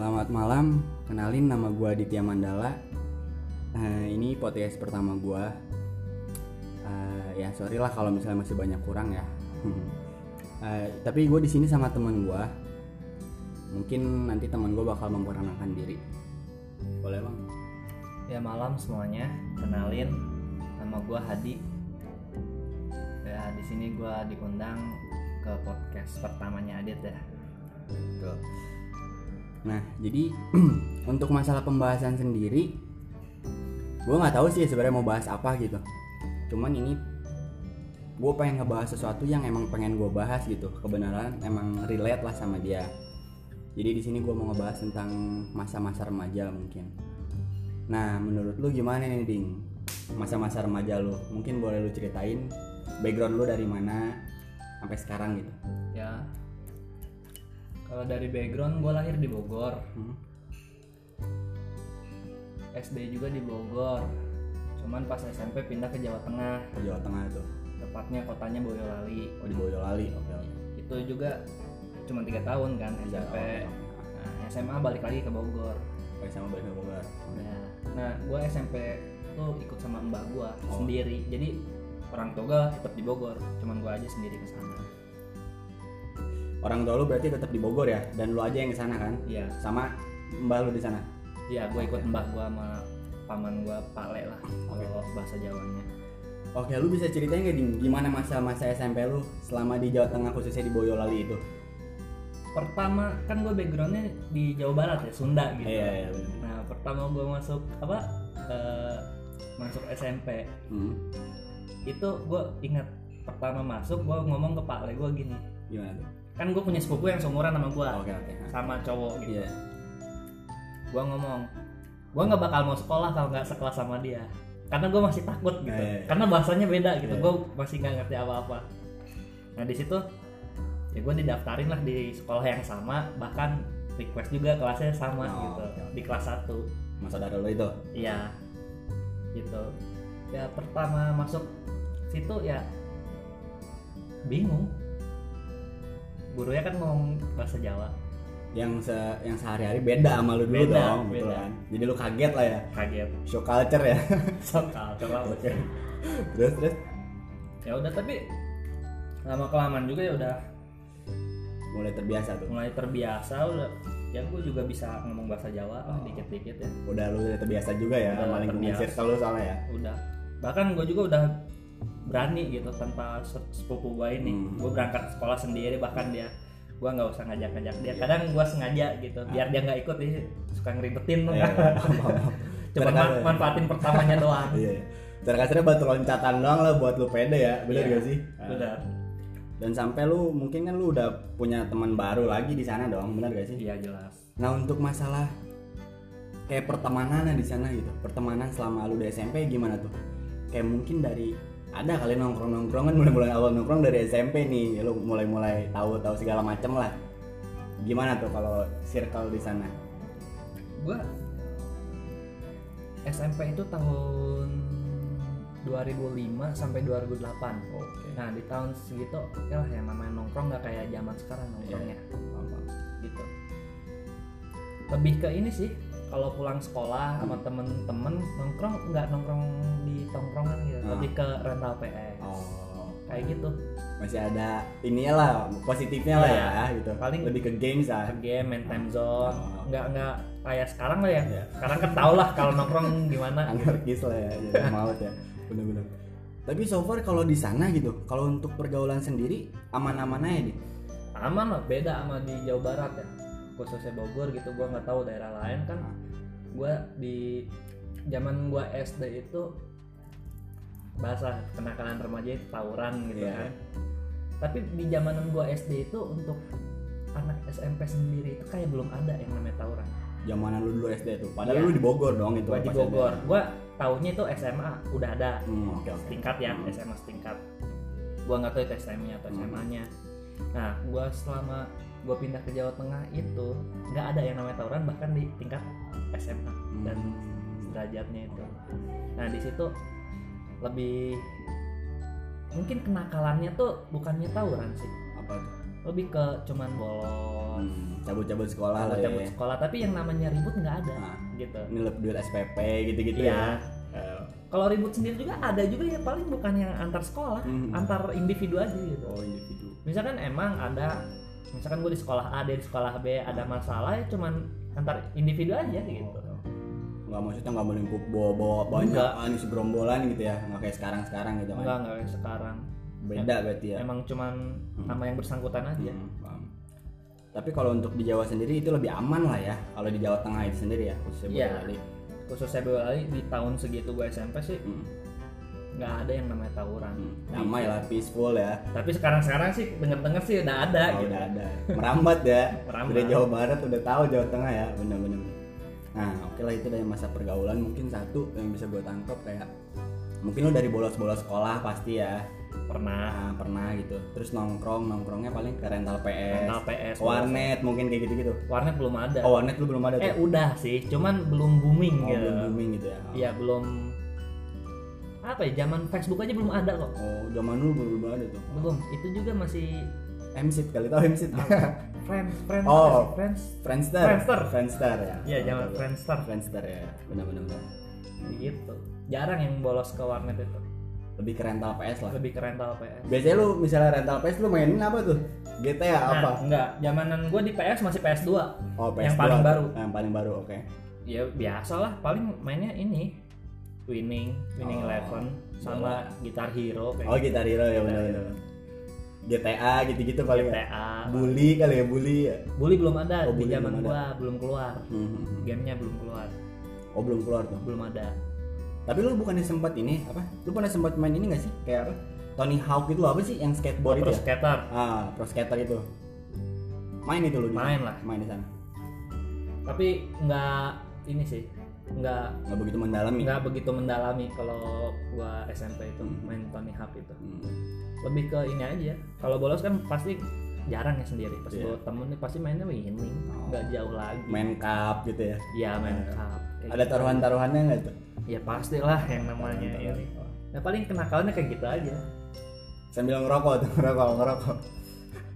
Selamat malam, kenalin nama gua Ditya Mandala. Eh, ini podcast pertama gua. Eh, ya sorry lah kalau misalnya masih banyak kurang ya. Eh, tapi gue di sini sama temen gua. Mungkin nanti temen gue bakal memperkenalkan diri. Boleh bang? Ya malam semuanya, kenalin nama gua Hadi. Ya di sini gua diundang ke podcast pertamanya Adit ya. Tuh. Nah, jadi untuk masalah pembahasan sendiri, gue nggak tahu sih sebenarnya mau bahas apa gitu. Cuman ini gue pengen ngebahas sesuatu yang emang pengen gue bahas gitu. Kebenaran emang relate lah sama dia. Jadi di sini gue mau ngebahas tentang masa-masa remaja mungkin. Nah, menurut lu gimana nih ding? Masa-masa remaja lu, mungkin boleh lu ceritain background lu dari mana sampai sekarang gitu. Ya. Kalau dari background gua lahir di Bogor, Hmm. SD juga di Bogor. Cuman pas SMP pindah ke Jawa Tengah, Ke Jawa Tengah tuh. tepatnya kotanya Boyolali. Oh di Boyolali, oke oke. Itu juga cuma tiga tahun kan SMP. oke, oke. Nah, SMA balik lagi ke Bogor. Oke, sama balik ke Bogor. Nah, nah gue SMP tuh ikut sama mbak gue Oh. sendiri. Jadi orang tua gue tetap di Bogor, cuman gue aja sendiri ke sana. Orang tua lu berarti tetap di Bogor ya, dan lu aja yang ke sana kan? Iya, Sama mbak lu di sana. iya gue ikut mbak gue sama paman gue Pak Le lah Oke. kalau bahasa Jawanya. Oke, lu bisa ceritain nggak Ding, gimana masa-masa SMP lu selama di Jawa Tengah khususnya di Boyolali itu? Pertama kan gue backgroundnya di Jawa Barat ya, Sunda gitu. iya. Nah pertama gue masuk apa eh, masuk SMP Hmm, itu gue ingat pertama masuk gue ngomong ke Pak Le gue gini gimana tuh? Kan gue punya sepupu yang seumuran sama gue oke. Nah, sama cowok gitu Iya. gue ngomong gue nggak bakal mau sekolah kalau nggak sekelas sama dia karena gue masih takut gitu Eh. karena bahasanya beda gitu Eh. gue masih nggak ngerti apa-apa nah di situ ya gue didaftarin lah di sekolah yang sama bahkan request juga kelasnya sama Oh, gitu oke. di kelas 1 Masa dari lu itu? iya gitu ya pertama masuk situ ya bingung gurunya kan ngomong bahasa Jawa Yang se yang sehari-hari beda sama lu dulu Beda, dong, betul beda. kan? Jadi lu kaget lah ya, kaget shock culture ya. sokal coba Oke. terus terus ya udah tapi lama kelamaan juga ya udah mulai terbiasa tuh. mulai terbiasa udah ya gue juga bisa ngomong bahasa Jawa lah dikit-dikit ya Udah lu udah terbiasa juga ya Udah sama lingkungan circle lu soalnya ya. udah bahkan gue juga udah berani gitu tanpa se- sepupu gue ini Hmm. gue berangkat sekolah sendiri bahkan dia gue nggak usah ngajak-ngajak dia Iya. kadang gue sengaja gitu biar dia nggak ikut dia suka ngeribetin tuh Iya, iya. Cuma Terkadang- ma- manfaatin pertamanya doang Iya. iya. Terkadang batu loncatan doang lah buat lu pede ya, bener Iya, gak sih? udah Dan sampai lu mungkin kan lu udah punya teman baru lagi di sana dong, bener gak sih? iya jelas Nah untuk masalah kayak pertemanan di sana gitu, pertemanan selama lu di SMP gimana tuh? Kayak mungkin dari ada kali nongkrong nongkrong kan mulai mulai awal nongkrong dari SMP nih, lu mulai mulai tahu tahu segala macem lah. Gimana tuh kalau circle di sana? gue SMP itu tahun 2005 sampai 2008 Oke. nah di tahun segitu oke lah yang namanya nongkrong nggak kayak zaman sekarang nongkrongnya gitu lebih ke ini sih kalau pulang sekolah sama temen-temen nongkrong nggak nongkrong di tongkrongan gitu Ah. lebih ke rental PS Oh, kayak gitu masih ada ininya lah positifnya lah Iya. ya gitu. Paling- lebih ke games lah. ke game main time zone Oh. nggak nggak kayak sekarang lah ya Iya. sekarang kan tau lah kalau nongkrong gimana anarkis lah ya, jadi maut ya bener-bener tapi so far kalau di sana gitu kalau untuk pergaulan sendiri aman-aman aja nih aman lah beda sama di Jawa Barat ya khususnya Bogor gitu gua nggak tahu daerah lain kan gua di zaman gua SD itu bahasa kenakalan remaja itu tawuran gitu Iya. kan tapi di zamanan gua SD itu untuk anak SMP sendiri itu kayak belum ada yang namanya tawuran zamanan lu dulu SD tuh padahal Iya. lu di Bogor dong itu gua di Bogor SD. gua taunya itu SMA udah ada hmm, oke oke setingkat ya Hmm. SMA setingkat gua nggak tahu itu SMA atau Hmm. SMA nya nah gua selama gua pindah ke Jawa Tengah itu nggak ada yang namanya tawuran bahkan di tingkat SMA dan Hmm. derajatnya itu. Nah di situ lebih mungkin kenakalannya tuh bukannya tawuran sih. Apa tuh? Lebih ke cuman bolos. Hmm, cabut-cabut sekolah lah cabut ya. sekolah tapi yang namanya ribut nggak ada Nah. gitu. nilep duit SPP gitu-gitu Iya. ya. Eh, kalau ribut sendiri juga ada juga ya paling bukan yang antar sekolah Mhm. antar individu aja gitu. Oh individu. Misalkan emang ada misalkan gue di sekolah A di sekolah B ada masalah ya cuman antar individu aja gitu. nggak maksudnya nggak melingkup bawa bawa banyak ah, ini segerombolan gitu ya? Nggak kayak sekarang sekarang gitu kan enggak enggak kayak sekarang. Beda berarti ya? emang cuman Hmm. nama yang bersangkutan aja. Hmm, paham. tapi kalau untuk di Jawa sendiri itu lebih aman lah ya kalau di Jawa Tengah itu sendiri ya khususnya Iya. Boyolali. khususnya Boyolali di tahun segitu gue SMP sih Hmm, nggak ada yang namanya tawuran. Hmm. damai lah peaceful ya. Tapi sekarang sekarang sih denger denger sih udah ada Oh, gitu. udah ada. Merambat ya. Merambat. dari Jawa Barat udah tahu Jawa Tengah ya benar-benar nah oke lah itu dari masa pergaulan. Mungkin satu yang bisa gue tangkap kayak mungkin lo dari bolos-bolos sekolah pasti ya. Pernah. Nah, pernah gitu. Terus nongkrong nongkrongnya paling ke rental PS, Rental PS, warnet mungkin kayak gitu-gitu. Warnet belum ada. Oh warnet lu belum ada eh tuh udah sih cuman belum booming oh, gitu. belum booming gitu ya. Oh. Iya belum apa ya zaman Facebook aja belum ada kok. Oh zaman dulu belum belum ada tuh. Belum itu juga masih MSIT kali tau MSIT friends friends Oh. friends. Friendster. Friendster. Friendster ya. Iya, Oh, zaman tahu. Friendster. Friendster ya. Benar-benar benar. gitu. Jarang yang bolos ke warnet itu. Lebih ke rental PS lah. Lebih ke rental PS biasanya lu misalnya rental PS lu mainin apa tuh? GTA nah, apa? enggak. Zamanan gue di PS masih PS2 oh PS yang paling baru. yang paling baru oke. Ya biasa lah. Paling mainnya ini winning winning Oh, eleven sama gitar hero kayak oh Gitar Hero ya benar Gitar benar. GTA gitu-gitu kali ya? GTA bully kali ya bully ya? Bully belum ada Oh, di Bully zaman belum gua belum keluar. Hmm, hmm, hmm. gamenya belum keluar. Oh belum keluar tuh? Belum ada. Tapi lu bukannya sempat ini apa? Lu pernah sempat main ini gak sih? Kayak apa? Tony Hawk itu apa sih? Yang skateboard pro itu ya? skater. Ah pro skater itu. Main itu lu di Main lah. main di sana? Tapi nggak ini sih nggak. Nggak begitu mendalami. Nggak begitu mendalami kalau gua SMP itu Hmm. main Tony Hawk itu. Hmm. lebih ke ini aja kalau bolos kan pasti jarang ya sendiri. Pas Iya. bawa temen nih pasti mainnya winning Oh. nggak jauh lagi. Main cup gitu ya? Ya main Eh, cup. Kayak ada gitu. taruhan-taruhannya nggak tuh? Ya pasti lah yang namanya Taruhan-taruhan. ini nah paling kenakalannya kayak gitu aja. Sambil ngerokok tuh ngerokok ngerokok.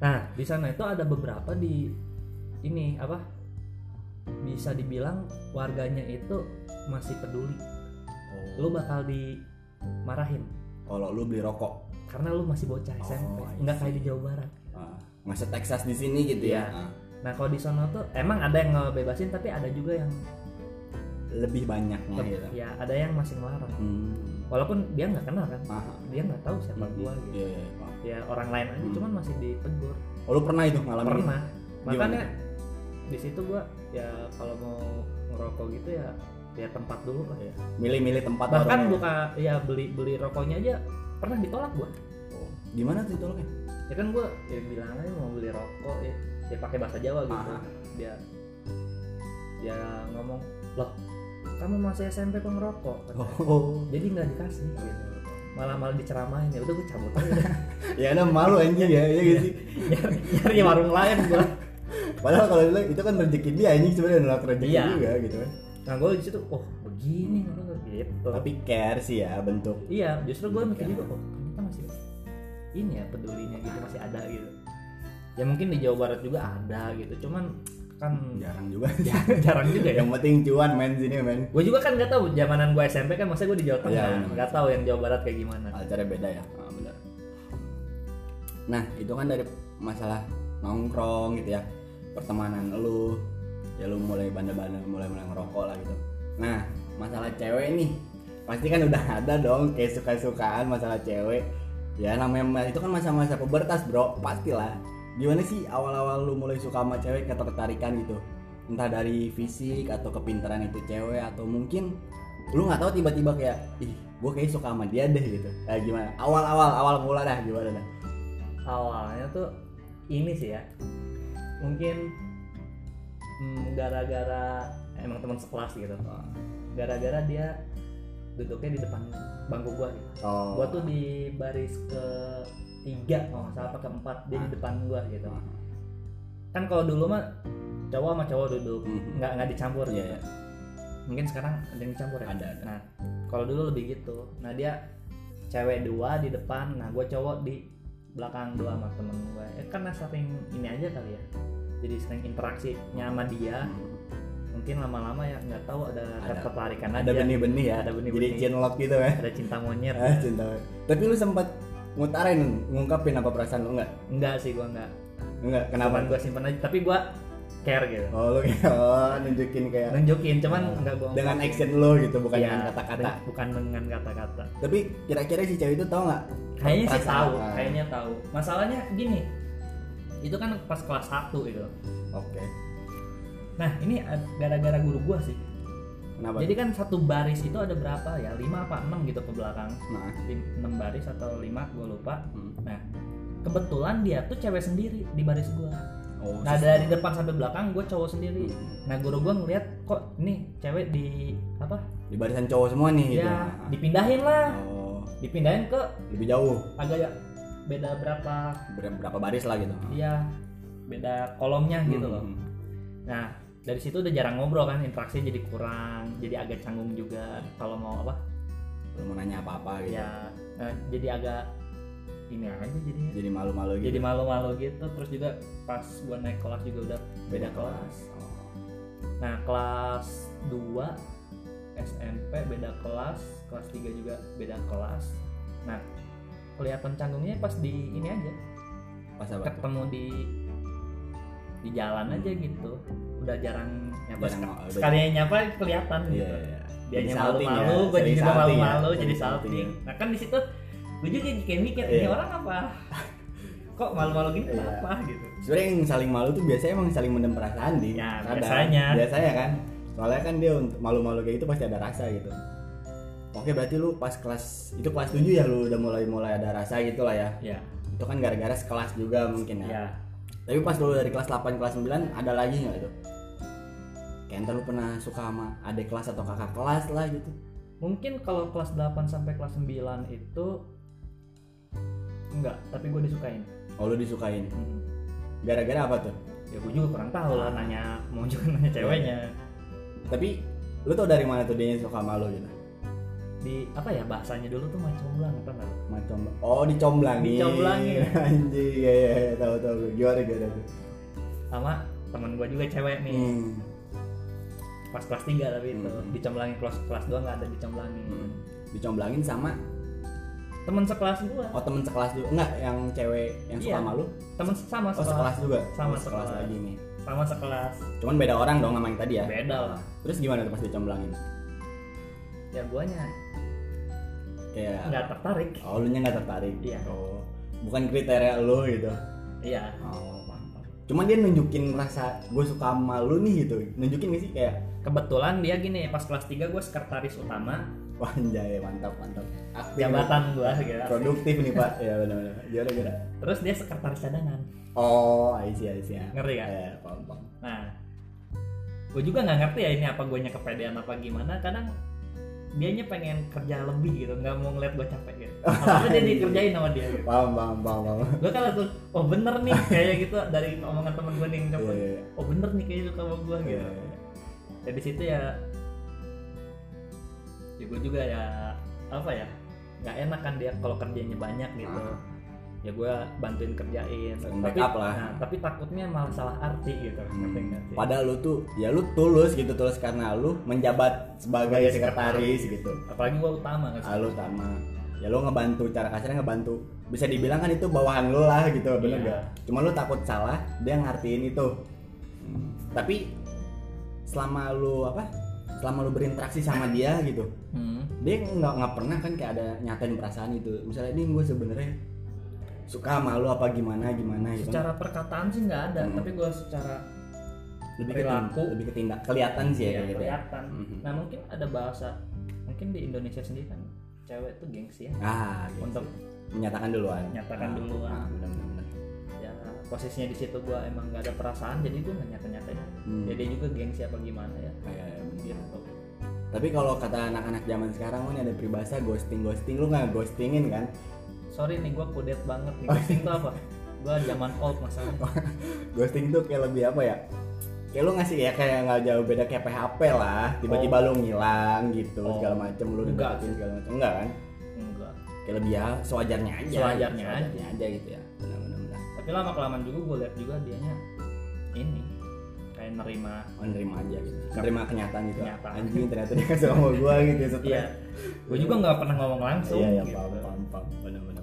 Nah di sana itu ada beberapa di ini apa bisa dibilang warganya itu masih peduli. Lu bakal dimarahin. Kalau lu beli rokok. Karena lu masih bocah SMP Oh, I nggak see. kayak di Jawa Barat. Ah, se Texas di sini gitu ya? Iya. Ah, nah kalau di sana tuh emang ada yang ngebebasin tapi ada juga yang lebih banyaknya Leb- gitu? ya ada yang masih ngelarang. Hmm. walaupun dia nggak kenal kan? Ah, dia nggak tahu siapa hmm. gua gitu. Iya, iya, paham. ya orang lain aja Hmm. cuman masih ditegur. Oh lu pernah itu ngalamin pernah. makanya di situ gua ya kalau mau ngerokok gitu ya ya tempat dulu lah ya. Milih-milih tempat bahkan warungnya. buka ya beli beli rokoknya aja pernah ditolak gua. Oh, gimana tuh tolongnya ya kan gua ya bilang aja mau beli rokok ya, ya pakai bahasa Jawa gitu. Ah. dia dia ngomong loh kamu masih SMP kok ngerokok? Oh. Jadi nggak dikasih. Gitu malah malah diceramain. Ya udah gue cabut aja. Ya ada malu anjing ya ya gitu nyari warung lain gua padahal kalau dulu itu kan rezeki dia anjing sebenarnya nolak rezeki Iya. juga gitu kan. Nah gue di situ oh begini gitu. Tapi care sih ya bentuk iya justru gue mikir juga oh ternyata masih ini ya pedulinya gitu masih ada gitu. Ya mungkin di Jawa Barat juga ada gitu. Cuman kan jarang juga. Ya, jarang juga ya. Yang penting cuan main sini men. Gue juga kan nggak tahu zamanan gue SMP kan masa gue di Jawa Tengah. Benar. nggak tahu yang Jawa Barat kayak gimana. Acaranya beda ya? Ah, benar. Nah itu kan dari masalah nongkrong gitu ya. Pertemanan lu ya lu mulai bandel-bandel mulai mulai ngerokok lah gitu. Nah masalah cewek nih pasti kan udah ada dong kayak suka-sukaan masalah cewek. Ya namanya itu kan masa-masa pubertas bro. Pastilah. Gimana sih awal-awal lu mulai suka sama cewek ketertarikan gitu? Entah dari fisik atau kepintaran itu cewek atau mungkin lu nggak tahu tiba-tiba kayak ih gue kayak suka sama dia deh gitu. Eh, gimana? Awal-awal awal mula dah gimana dah? Awalnya tuh ini sih ya. Mungkin mm, gara-gara emang teman sekelas gitu. Gara-gara dia duduknya di depan bangku gua gitu. Oh. Gua tuh di baris ke tiga kalau nggak salah apa keempat dia di depan gua gitu. Kan kalau dulu mah cowok sama cowok duduk Mhm. nggak nggak dicampur Iya, gitu. iya. mungkin sekarang ada yang dicampur ya? Ada, ada. nah kalau dulu lebih gitu. Nah dia cewek dua di depan nah gue cowok di belakang dua sama temen gue ya, karena sering ini aja kali ya. Jadi sering interaksinya sama dia mungkin lama-lama ya nggak tahu ada, Ada- ketertarikan ada benih-benih ya. Ada benih-benih. jadi cinlok gitu ya. Ada cinta monyet. Ah cinta tapi lu sempat ngutarin ngungkapin apa perasaan lu? Enggak enggak sih gue enggak enggak kenapa? Gue simpen aja. Tapi gue care gitu. Oh lu oh, nunjukin kayak nunjukin cuman Oh. enggak gue dengan action lu gitu bukan Iya, dengan kata-kata. bukan dengan kata-kata. Tapi kira-kira si cewek itu tau nggak? Kayaknya sih tahu Ah. kayaknya tahu masalahnya gini itu kan pas kelas 1 itu oke. Nah ini gara-gara guru gua sih. Kenapa? Jadi kan satu baris itu ada berapa ya? 5 apa 6 gitu ke belakang. Nah. 6 baris atau 5 gua lupa. Hmm. nah kebetulan dia tuh cewek sendiri di baris gua oh nah dari depan sampai belakang gua cowok sendiri Hmm. nah guru gua ngeliat kok ini cewek di apa di barisan cowok semua nih gitu. ya dipindahin lah oh dipindahin ke lebih jauh agak ya beda berapa Ber- berapa baris lah gitu Iya, beda kolomnya gitu loh. Hmm. Nah, dari situ udah jarang ngobrol kan, interaksi jadi kurang, jadi agak canggung juga kalau mau apa? lu mau nanya apa-apa gitu Ya, nah, jadi agak ini aja jadinya. jadi malu-malu gitu Jadi malu-malu gitu, terus juga pas gua naik kelas juga udah beda kelas. oh. Nah, kelas 2 SMP beda kelas, kelas 3 juga beda kelas. Nah, kelihatan canggungnya pas di ini aja, pas apa ketemu di di jalan aja gitu udah jarang nyapa Jarang, Sek- sekalinya nyapa kelihatan iya gitu iya dia salting ya, malu-malu gue juga ya, malu-malu jadi salting salting ya. nah kan di situ gue juga kayak mikir ini Iya. orang apa? Kok malu-malu gini Iya. kenapa? Gitu. Sebenarnya yang saling malu tuh biasanya emang saling mendem perasaan di Ya, Kadang. biasanya. biasanya kan. Soalnya kan dia untuk malu-malu kayak itu pasti ada rasa gitu. Oke berarti lu pas kelas itu kelas 7 ya lu udah mulai mulai ada rasa gitu lah ya? Ya. Itu kan gara-gara sekelas juga mungkin ya. Ya. Tapi pas lu dari kelas 8 kelas 9 ada lagi nggak itu? Kayak entar lu pernah suka sama adik kelas atau kakak kelas lah gitu. Mungkin kalau kelas 8 sampai kelas 9 itu enggak tapi gue disukain. Oh lu disukain? Hmm. gara-gara apa tuh? Ya gue juga kurang tahu lah nanya mau juga nanya ceweknya. Tapi lu tau dari mana tuh dia suka sama lu gitu di apa ya bahasanya dulu tuh macam ulang apa nggak macam oh dicomblangin. Dicomblangin. anjing ya ya ya, tahu tahu gimana gimana tuh sama teman gue juga cewek nih. Hmm. pas kelas 3 tapi itu. Hmm. dicomblangin kelas kelas 2 nggak ada dicomblangin. Hmm. dicomblangin sama temen sekelas gue oh temen sekelas juga. Enggak yang cewek yang suka Iya. sama lu? Temen sama oh sekelas. sekelas juga? Sama Oh, sekelas sekelas. lagi nih. Sama sekelas. Cuman beda orang dong sama yang tadi ya? Beda lah. Terus gimana tuh pas dicomblangin? Ya guanya. Kayak nggak tertarik. Oh lu nya nggak tertarik? Iya. oh bukan kriteria lu gitu? Iya. Oh cuman dia nunjukin rasa gue suka sama lu nih gitu. Nunjukin gak sih? Kayak kebetulan dia gini pas kelas 3 gue sekretaris utama anjay mantap mantap. Aktif. Jabatan gue gitu produktif nih pak. Ya benar benar. Gimana gimana terus dia sekretaris cadangan. Oh I see I see. Ya ngerti kan? Ya paham paham. Nah gue juga nggak ngerti ya ini apa gue kepedean apa gimana. Kadang dianya pengen kerja lebih gitu nggak mau ngeliat gue capek gitu. Apa dia dikerjain sama dia gitu. Paham paham paham paham. Gue kan langsung oh bener nih kayak gitu dari omongan temen gue nih yang Iya, coba iya, iya. oh bener nih kayaknya suka sama gue Iya, gitu iya. ya di situ ya ya gue juga ya apa ya nggak enak kan dia kalau kerjanya banyak gitu Ah. ya gue bantuin kerjain Saling tapi lah. nah, tapi takutnya malah salah arti gitu? Hmm. Padahal lu tuh ya lu tulus gitu tulus karena lu menjabat sebagai Sebagai sekretaris sekretaris. gitu. apalagi gue utama sih Ah, lu sama ya lu ngebantu cara kasarnya ngebantu bisa dibilang kan itu bawahan lu lah gitu bener Iya. gak cuma lu takut salah dia ngartiin itu Hmm. tapi selama lu apa selama lu berinteraksi sama dia gitu Hmm. dia nggak nggak pernah kan kayak ada nyatain perasaan itu misalnya ini gue sebenarnya suka sama lu apa gimana gimana gitu secara perkataan sih nggak ada Hmm. tapi gue secara lebih ke perilaku. tindak- lebih ke tindak kelihatan sih ya ya, kayak gitu ya kelihatan Mhm. nah mungkin ada bahasa mungkin di Indonesia sendiri kan cewek tuh gengsi ya ah gitu. untuk menyatakan duluan Menyatakan Ah, duluan. ah, benar benar. ya posisinya di situ gue emang nggak ada perasaan jadi gue nggak nyata nyatain Hmm. jadi juga gengsi apa gimana ya Ah, ya, ya, tapi kalau kata anak-anak zaman sekarang kan ada peribahasa ghosting ghosting. Lu nggak ghostingin kan? Sorry nih gue kudet banget nih. Oh, ghosting tuh apa? Gue zaman old masalahnya. Ghosting tuh kayak lebih apa ya? Kayak lu ngasih ya kayak nggak jauh beda kayak PHP lah. Tiba-tiba lu ngilang gitu Oh. segala macem lu Enggak. segala macem. Enggak kan? Enggak. Kayak lebih ya sewajarnya aja. Sewajarnya sewajarnya aja. gitu ya. Benar benar benar. Tapi lama kelamaan juga gue lihat juga dianya ini nerima oh, nerima aja gitu. Nerima kenyataan gitu. Kenyataan. anjing ternyata dia kasih sama gua gitu ya iya gue juga nggak pernah ngomong langsung iya iya gitu. paham paham paham. Benar benar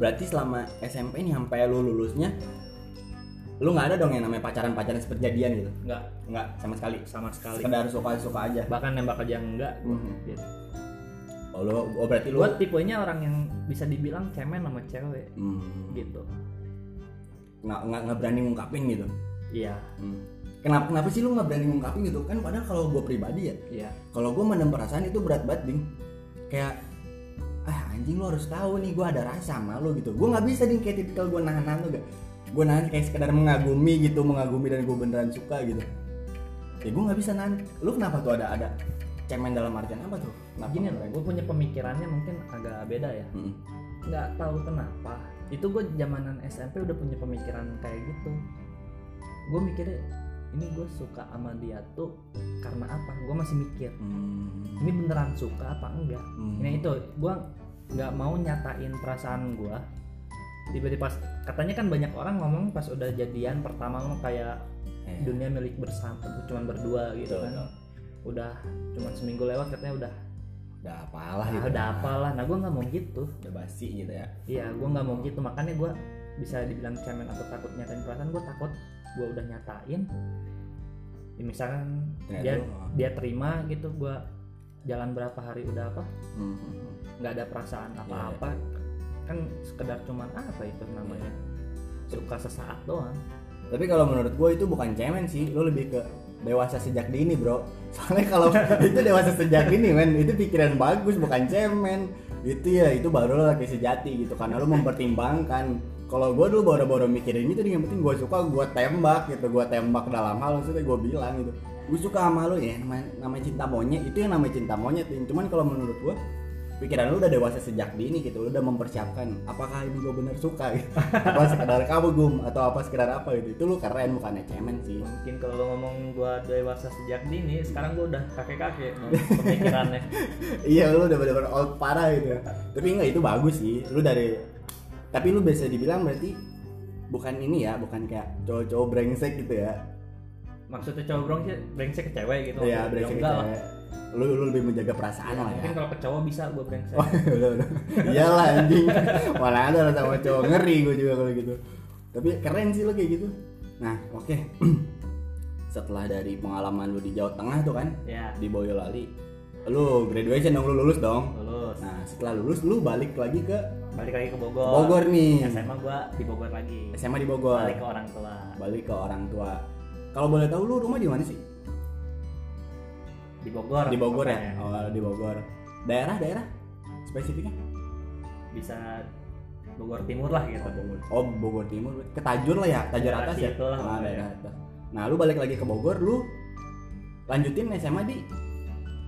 berarti selama SMP ini sampai lu lulusnya lu nggak ada dong yang namanya pacaran pacaran seperti jadian gitu? Nggak. Nggak sama sekali? Sama sekali. Sekedar suka suka aja? Bahkan nembak aja enggak Mhm. gitu. oh lu oh berarti lu gue tipenya orang yang bisa dibilang cemen sama cewek hmm, gitu. Nggak nggak berani ngungkapin gitu iya. Hmm. Kenapa kenapa sih lu nggak berani ngungkapin gitu? Kan padahal kalau gue pribadi ya. Iya. Kalau gue mendem perasaan itu berat banget ding. Kayak ah anjing lu harus tahu nih gue ada rasa sama lu gitu. Gue nggak bisa ding kayak tipikal gue nahan nahan tuh gak gue nahan kayak sekedar mengagumi gitu mengagumi dan gue beneran suka gitu. Ya gue nggak bisa nahan. Lu kenapa tuh ada ada cemen dalam artian apa tuh? Kenapa? Gini loh gue punya pemikirannya mungkin agak beda ya. Mm-mm. nggak tahu kenapa. Itu gue zamanan SMP udah punya pemikiran kayak gitu gue mikirnya ini gue suka sama dia tuh karena apa? Gue masih mikir. Hmm. ini beneran suka apa enggak? Hmm. ini itu gue nggak mau nyatain perasaan gue tiba-tiba pas katanya kan banyak orang ngomong pas udah jadian pertama ngomong kayak Eh, dunia milik bersama cuman berdua gitu betul, kan. betul. udah cuman seminggu lewat katanya udah udah apalah ah, gitu. udah apalah. Nah gue nggak mau gitu. Udah basi gitu ya. Iya gue nggak mau gitu. Makanya gue bisa dibilang cemen atau takut nyatain perasaan gue takut gue udah nyatain ya, misalkan Ternyata dia oh. dia terima gitu gue jalan berapa hari udah apa Hmm, hmm, hmm. nggak ada perasaan Iya, apa-apa kan sekedar cuman apa itu namanya suka sesaat doang Tapi kalau menurut gue itu bukan cemen sih, lu lebih ke dewasa sejak dini bro. Soalnya kalau itu dewasa sejak dini men, itu pikiran bagus bukan cemen. Itu ya itu baru lo laki sejati gitu karena lu mempertimbangkan. Kalau gue dulu baru-baru mikirin itu yang penting gue suka gue tembak gitu, gue tembak dalam hal maksudnya gue bilang gitu. Gue suka sama lu ya namanya, namanya cinta monyet itu yang namanya cinta monyet. Cuman kalau menurut gue pikiran lu udah dewasa sejak dini gitu, lu udah mempersiapkan apakah ini gue bener suka gitu. apa sekedar kagum atau apa sekedar apa gitu itu lu keren bukannya cemen sih mungkin kalau lo ngomong gue dewasa sejak dini sekarang gue udah kakek-kakek no, pemikirannya iya lu udah bener-bener old parah gitu tapi enggak itu bagus sih lu dari tapi lu bisa dibilang berarti bukan ini ya bukan kayak cowok-cowok brengsek gitu ya maksudnya cowok brengsek brengsek ke cewek gitu Iya Ya brengsek lah. cewek. lu lu lebih menjaga perasaan Ya, lah ya mungkin kalau ke cowok bisa gue brengsek Oh. Iyalah anjing. Malah ada orang sama cowok ngeri gue juga kalau gitu. Tapi keren sih lo kayak gitu. Nah, oke. Setelah dari pengalaman lu di Jawa Tengah tuh kan, ya di Boyolali. Lu graduation dong, lu lulus dong. lulus Nah, setelah lulus lu balik lagi ke balik lagi ke Bogor Bogor nih. SMA gue di Bogor lagi SMA di Bogor. balik ke orang tua Balik ke orang tua. Kalau boleh tahu lu rumah di mana sih? di Bogor Di Bogor ya? makanya. Oh, di Bogor. Daerah, daerah spesifiknya? bisa Bogor Timur lah gitu Oh Bogor Timur, ke Tajur lah ya, Tajur atas ya. lah, Ah, pokoknya. daerah atas. Nah lu balik lagi ke Bogor, lu lanjutin SMA di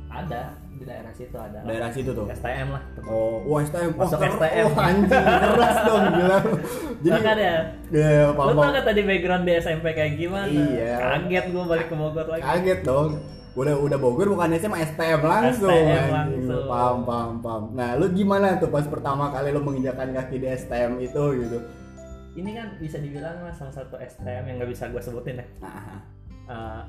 ada di daerah situ ada daerah situ tuh. STM lah Oh, wah STM, Masuk ker- STM. wah anjing keras dong gila. Jadi, Bahkan ya ya, apa lu tau kan tadi background di SMP kayak gimana Iya. kaget gue balik ke Bogor lagi kaget dong. Udah udah Bogor bukan SMA STM langsung. STM langsung. Paham paham paham. Nah lu gimana tuh pas pertama kali lu menginjakan kaki di STM itu gitu? ini kan bisa dibilang lah salah satu STM yang nggak bisa gue sebutin ya Eh,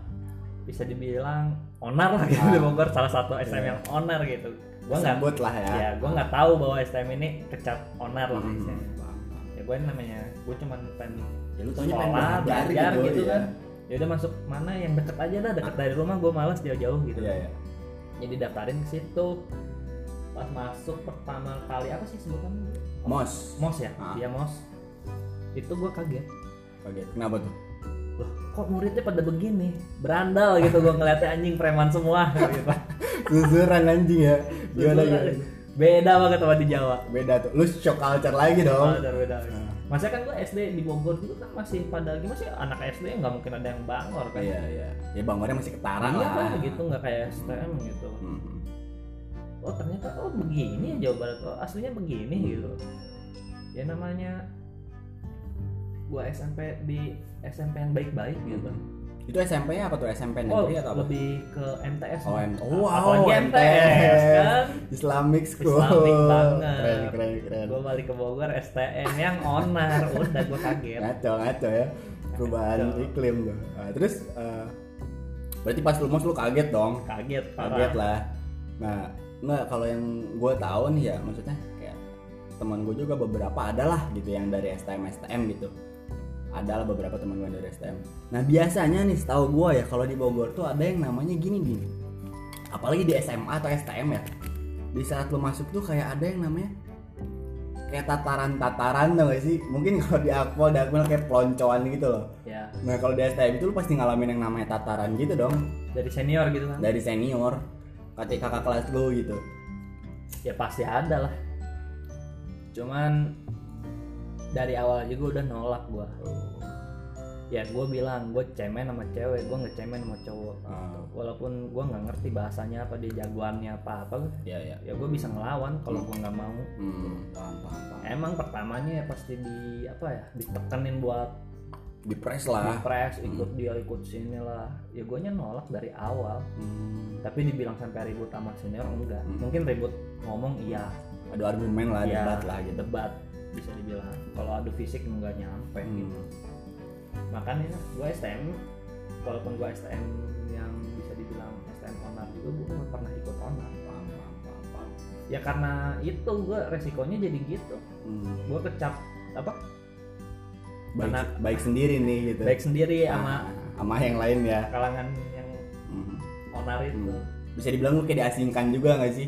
bisa dibilang onar lah gitu Ah. di Bogor salah satu STM Iya. yang onar gitu gue nggak sebut lah ya. ya gue nggak tahu bahwa STM ini kecap onar lah Hmm, paham. ya gue namanya gue cuman pengen Ya lu pengen sekolah belajar belajar gitu, iya. kan ya udah masuk mana yang deket aja dah deket dari rumah gue males jauh-jauh gitu Iya ya. jadi daftarin ke situ pas masuk pertama kali apa sih sebutannya Mos. mos ya Ah. iya mos itu gue kaget Kaget. Kenapa tuh? Loh kok muridnya pada begini berandal gitu gue ngeliatnya anjing preman semua gitu Susuran anjing ya. Gimana gimana? beda banget sama di Jawa Beda tuh. Lu shock culture lagi dong. beda beda Nah. Masa kan gue SD di Bogor dulu kan masih pada gimana sih anak SD nggak mungkin ada yang bangor kan Iya iya. Ya bangornya masih ketara iya lah. kan gitu nggak kayak STM gitu Hmm. oh ternyata oh begini ya Jawa Barat oh aslinya begini Hmm. gitu ya namanya gua SMP di SMP yang baik-baik gitu itu SMP nya apa tuh SMP Oh, negeri atau apa lebih ke MTS. Oh, Nah, M- oh, wow, apalagi MTS, MTS. kan. Islamic School Islamic banget. keren keren keren Gue balik ke Bogor STM yang onar, udah gue kaget. ngaco ngaco ya perubahan Ngaco. iklim tuh Nah, terus eh, berarti pas lu lu kaget dong Kaget, parah. kaget lah nah nggak kalau yang gue tahu nih ya maksudnya kayak teman gue juga beberapa adalah gitu yang dari STM STM gitu adalah beberapa teman gue dari STM nah biasanya nih setahu gue ya kalau di Bogor tuh ada yang namanya gini gini apalagi di SMA atau STM ya. Di saat lu masuk tuh kayak ada yang namanya kayak tataran-tataran tau gak sih? Mungkin kalau di Akpol di Akpol kayak peloncoan gitu loh. Ya, nah kalau di STM itu lu pasti ngalamin yang namanya tataran gitu dong. Dari senior gitu kan. dari senior. Kakak kakak kelas lu gitu. Ya pasti ada lah. Cuman dari awal juga udah nolak gue. Ya gue bilang gue cemen sama cewek, gue nggak cemen sama cowok. Ah. Walaupun gue nggak ngerti bahasanya apa dia jagoannya apa apa, ya ya ya gue bisa ngelawan kalau gue nggak mau. hmm, paham paham paham Emang pertamanya ya pasti di apa ya ditekenin buat di press lah press ikut dia ikut sini lah. Ya gue nolak dari awal. hmm, Tapi dibilang sampai ribut sama senior enggak. Hmm. Mungkin ribut ngomong iya, adu argumen lah Iya, debat lah gitu debat bisa dibilang. Kalau adu fisik enggak nyampe Hmm. gitu. Makanya gue STM walaupun gue STM yang bisa dibilang STM onar juga gue nggak pernah ikut onar. paham paham paham, paham. Ya karena itu gue resikonya jadi gitu. Hmm, Gue kecap apa baik Anak- baik sendiri nih gitu baik sendiri Ah, sama sama yang lain ya kalangan yang Hmm, onar itu hmm. bisa dibilang lu kayak diasingkan juga nggak sih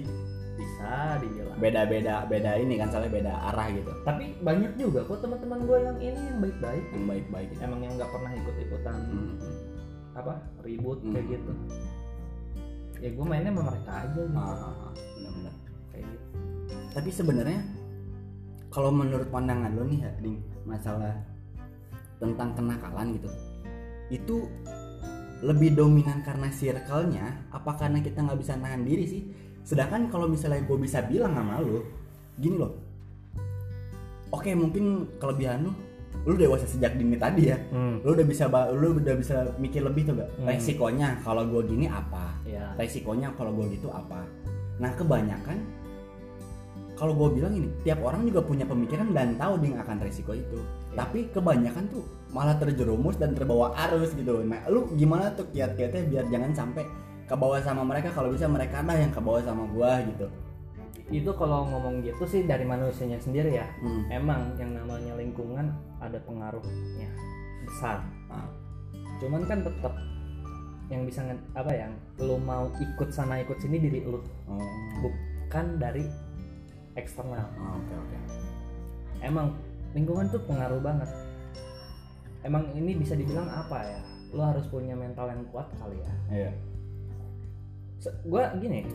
bisa dibilang. beda beda ini kan soalnya beda arah gitu Tapi banyak juga kok teman-teman gue yang ini yang baik-baik. yang baik baik gitu. Emang yang nggak pernah ikut-ikutan Hmm, apa ribut Hmm. kayak gitu. Ya gue mainnya sama mereka aja gitu. ah, ah, ah, benar-benar Kayak gitu. tapi sebenarnya kalau menurut pandangan lo nih ya ding masalah tentang kenakalan gitu itu lebih dominan karena circle-nya apa karena kita nggak bisa nahan diri sih sedangkan kalau misalnya gue bisa bilang sama lo gini loh oke mungkin kelebihan lo lu dewasa sejak dini tadi ya Hmm. lu udah bisa lu udah bisa mikir lebih tuh gak Hmm. resikonya kalau gue gini apa Ya. resikonya kalau gue gitu apa nah kebanyakan kalau gue bilang ini tiap orang juga punya pemikiran dan tahu dia akan resiko itu Ya. tapi kebanyakan tuh malah terjerumus dan terbawa arus gitu nah lu gimana tuh kiat-kiatnya biar jangan sampai ke bawah sama mereka kalau bisa mereka lah yang ke bawah sama gua gitu. Itu kalau ngomong gitu sih dari manusianya sendiri ya. hmm. Emang yang namanya lingkungan ada pengaruhnya besar. Ah. Cuman kan tetap yang bisa apa ya lu mau ikut sana ikut sini diri lu. Oh. Bukan dari eksternal. Oh, oke oke. Emang lingkungan tuh pengaruh banget. Emang ini bisa dibilang apa ya? Lu harus punya mental yang kuat kali ya. Iya Se- gua gini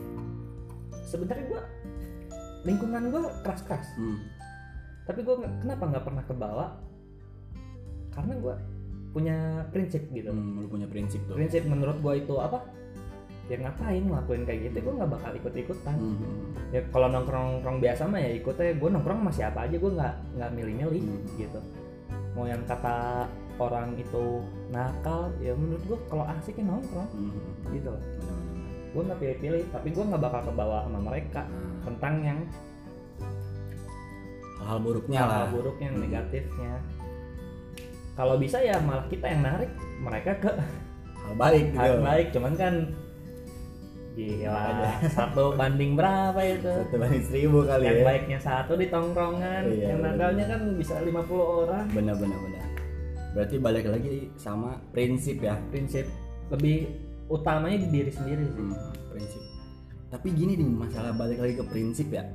sebenarnya gua lingkungan gua keras keras hmm. tapi gua nggak- kenapa nggak pernah kebawa karena gua punya prinsip gitu Hmm, lu punya prinsip tuh prinsip menurut gua itu apa ya ngapain ngelakuin kayak gitu gua nggak bakal ikut ikutan Hmm. ya kalau nongkrong nongkrong biasa mah ya ikutnya gue nongkrong masih apa aja gue nggak nggak milih-milih Hmm. gitu mau yang kata orang itu nakal ya menurut gue kalau asik ya nongkrong Hmm. gitu loh. Gue nggak pilih-pilih tapi gue nggak bakal kebawa sama mereka Nah, tentang yang hal-hal buruknya lah. Hal buruknya yang Hmm. negatifnya. Kalau bisa ya malah kita yang narik mereka ke hal baik gitu. Hal baik cuman kan gila Ada. satu banding berapa itu? Satu banding seribu kali yang ya. baiknya satu di tongkrongan Iya, yang bener. nakalnya kan bisa 50 orang. Benar benar benar. Berarti balik lagi sama prinsip ya? Prinsip lebih utamanya di diri sendiri sih. Hmm, prinsip. Tapi gini nih masalah balik lagi ke prinsip ya.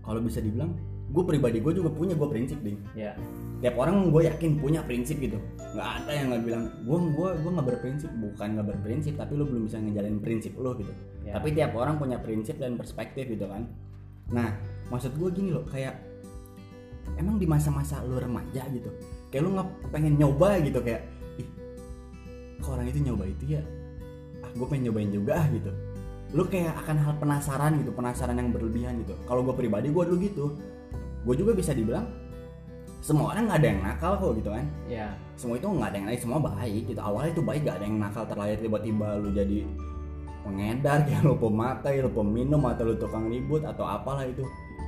Kalau bisa dibilang gue pribadi gue juga punya gue prinsip ding. Ya. Tiap orang gue yakin punya prinsip gitu. Nggak ada yang nggak bilang gue gue gue nggak berprinsip. Bukan nggak berprinsip tapi lo belum bisa ngejalanin prinsip lo gitu. Ya. tapi tiap orang punya prinsip dan perspektif gitu kan. Nah maksud gue gini loh kayak emang di masa-masa lo remaja gitu kayak lo nggak pengen nyoba gitu kayak ih kok orang itu nyoba itu ya gue pengen nyobain juga ah gitu. Lo kayak akan hal penasaran gitu penasaran yang berlebihan gitu. Kalau gue pribadi gue dulu gitu. Gue juga bisa dibilang semua orang nggak ada yang nakal kok gitu kan. Ya semua itu nggak ada yang lain semua baik gitu. Awalnya itu baik gak ada yang nakal. Terlahir tiba-tiba lu jadi pengedar kayak lu pemakai lu peminum atau lu tukang ribut atau apalah itu.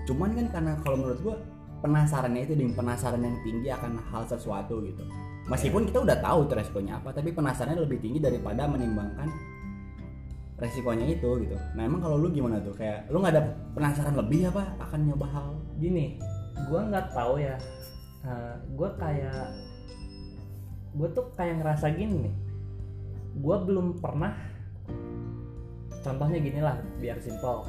Cuman kan karena kalau menurut gua penasarannya itu dengan penasaran yang tinggi akan hal sesuatu gitu meskipun kita udah tahu itu resikonya apa tapi penasarannya lebih tinggi daripada menimbangkan resikonya itu gitu. Nah emang kalau lu gimana tuh? Kayak lu nggak ada penasaran lebih apa akan nyoba hal? Gini gua nggak tahu ya. Uh, gua kayak gue tuh kayak ngerasa gini nih. Gue belum pernah contohnya gini lah biar simpel.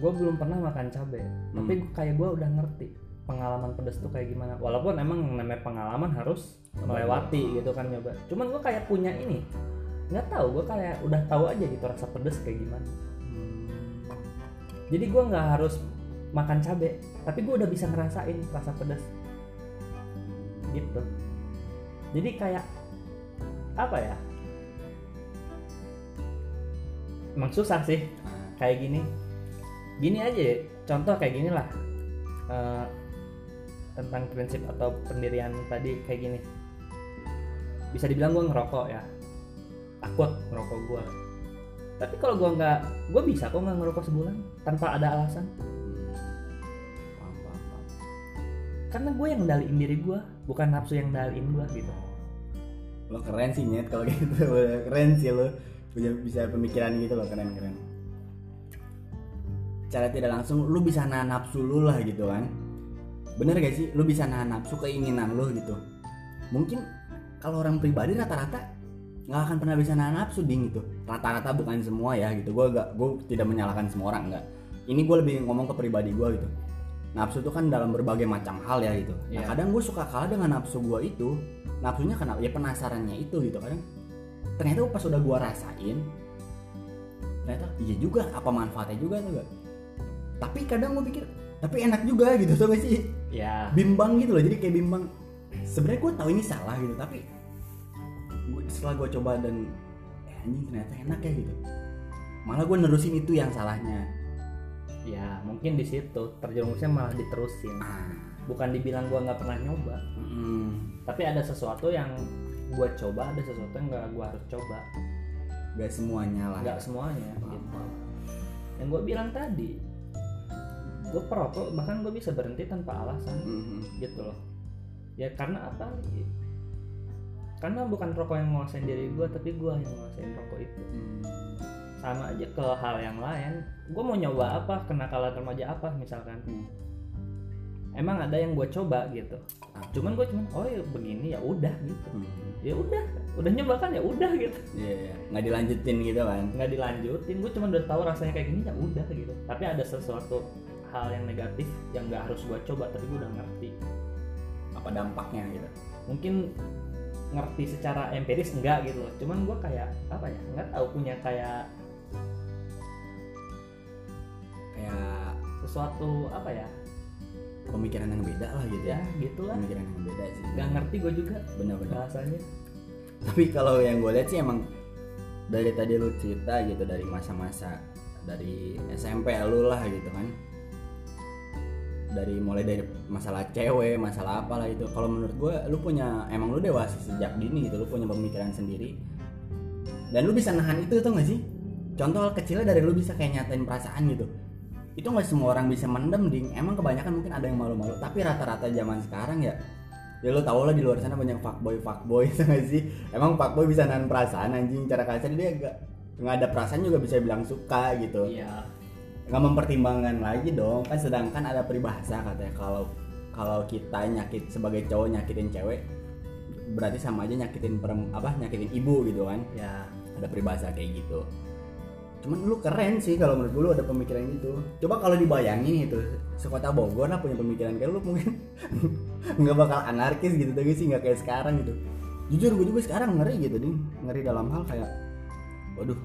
Gue belum pernah makan cabai tapi Hmm. kayak gue udah ngerti pengalaman pedas tuh kayak gimana? Walaupun emang namanya pengalaman harus melewati gitu kan nyoba. Cuman gue kayak punya ini nggak tahu gue kayak udah tahu aja gitu rasa pedas kayak gimana. Jadi gue nggak harus makan cabai tapi gue udah bisa ngerasain rasa pedas. Gitu. Jadi kayak apa ya? Emang susah sih kayak gini. Gini aja ya, contoh kayak gini lah Eh, tentang prinsip atau pendirian tadi kayak gini. Bisa dibilang gue ngerokok ya. Takut ngerokok gue tapi kalau gue nggak gue bisa kok nggak ngerokok sebulan tanpa ada alasan. Paham, paham, paham. karena gue yang ngendaliin diri gue bukan nafsu yang ngendaliin gue gitu. Lo keren sih nyet kalau gitu. Keren sih lo. Punya bisa pemikiran gitu lo keren keren. Cara tidak langsung lu bisa nahan nafsu lu lah gitu kan bener gak sih? Lu bisa nahan nafsu keinginan lu gitu. Mungkin kalau orang pribadi rata-rata nggak akan pernah bisa nahan nafsu ding gitu. Rata-rata bukan semua ya gitu. Gue gak gue tidak menyalahkan semua orang enggak ini gue lebih ngomong ke pribadi gue gitu. Nafsu itu kan dalam berbagai macam hal ya gitu. Nah Iya. kadang gue suka kalah dengan nafsu gue itu nafsunya kenapa ya penasarannya itu gitu. Kadang ternyata pas udah gue rasain ternyata iya juga apa manfaatnya juga tuh gak tapi kadang gue pikir tapi enak juga gitu tuh gak sih? Ya bimbang gitu loh jadi kayak bimbang. Sebenarnya gue tahu ini salah gitu tapi gua, setelah gue coba dan eh, anjing ternyata enak ya gitu. Malah gue nerusin itu yang salahnya. Ya mungkin di situ terjerumusnya malah diterusin. Ah. Bukan dibilang gue nggak pernah nyoba. Mm, tapi ada sesuatu yang gue coba ada sesuatu yang nggak gue harus coba. Gak semuanya lah. Nggak semuanya gitu. yang gue bilang tadi gue perokok bahkan gue bisa berhenti tanpa alasan. Mhm. gitu loh. Ya karena apa? Karena bukan rokok yang nguasain diri gue tapi gue yang nguasain rokok itu. Hmm. sama aja ke hal yang lain. Gue mau nyoba apa? Kenakalan remaja apa misalkan? Hmm. emang ada yang gue coba gitu. Ah. cuman gue cuman oh ya begini ya udah gitu. Hmm. ya udah. Udah nyoba kan ya udah gitu. Iya, iya. nggak dilanjutin gitu kan? Nggak dilanjutin. Gue cuma udah tahu rasanya kayak gini ya udah gitu. Tapi ada sesuatu hal yang negatif yang nggak harus gue coba tapi gue udah ngerti. Apa dampaknya gitu? Mungkin ngerti secara empiris enggak gitu loh. Cuman gue kayak apa ya nggak tahu punya kayak kayak sesuatu apa ya pemikiran yang beda lah gitu ya. Ya gitulah. Pemikiran yang beda sih. Nggak ngerti gue juga benar-benar. bahasanya. Tapi kalau yang gue lihat sih emang dari tadi lu cerita gitu dari masa-masa dari SMP lu lah gitu kan dari mulai dari masalah cewek masalah apa lah itu. Kalau menurut gue lu punya emang lu dewasa sejak dini gitu lu punya pemikiran sendiri. Dan lu bisa nahan itu tuh gak sih? Contoh hal kecilnya dari lu bisa kayak nyatain perasaan gitu. Itu nggak semua orang bisa mendem ding. Emang kebanyakan mungkin ada yang malu-malu. Tapi rata-rata zaman sekarang ya ya lu tau lah di luar sana banyak fuckboy fuckboy gak sih? Emang fuckboy bisa nahan perasaan anjing. Cara kasar dia gak nggak ada perasaan juga bisa bilang suka gitu. Iya nggak mempertimbangkan lagi dong. Kan sedangkan ada peribahasa katanya kalau kalau kita nyakit sebagai cowok nyakitin cewek berarti sama aja nyakitin perem, apa nyakitin ibu gitu kan? Ya ada peribahasa kayak gitu. Cuman lu keren sih kalau menurut gue lu ada pemikiran gitu. Coba kalau dibayangin itu sekota Bogor lah punya pemikiran kayak lu mungkin nggak bakal anarkis gitu tapi sih nggak kayak sekarang gitu. Jujur gue juga sekarang ngeri gitu ding ngeri dalam hal kayak waduh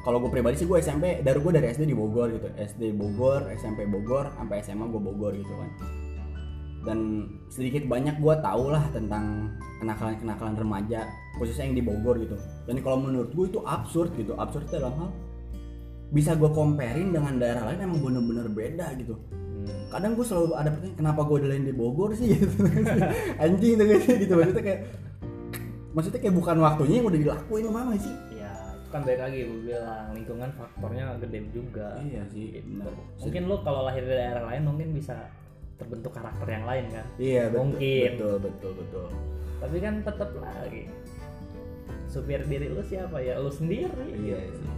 kalau gue pribadi sih gue SMP dari gue dari SD di Bogor gitu. SD Bogor SMP Bogor sampai SMA gue Bogor gitu kan. Dan sedikit banyak gue tau lah tentang kenakalan-kenakalan remaja khususnya yang di Bogor gitu. Dan kalau menurut gue itu absurd gitu. Absurd dalam hal bisa gue comparein dengan daerah lain emang bener-bener beda gitu. Hmm. kadang gue selalu ada pertanyaan kenapa gue lain di Bogor sih? Gitu. Anjing gitu. Maksudnya kayak maksudnya kayak bukan waktunya yang udah dilakuin nggak sih kan balik lagi gue bilang lingkungan faktornya gede juga. Iya sih gitu. benar. mungkin lu kalau lahir dari daerah lain mungkin bisa terbentuk karakter yang lain kan? Iya betul Mungkin. betul betul betul. Tapi kan tetap lagi supir diri lu siapa ya? Lu sendiri. Iya sih.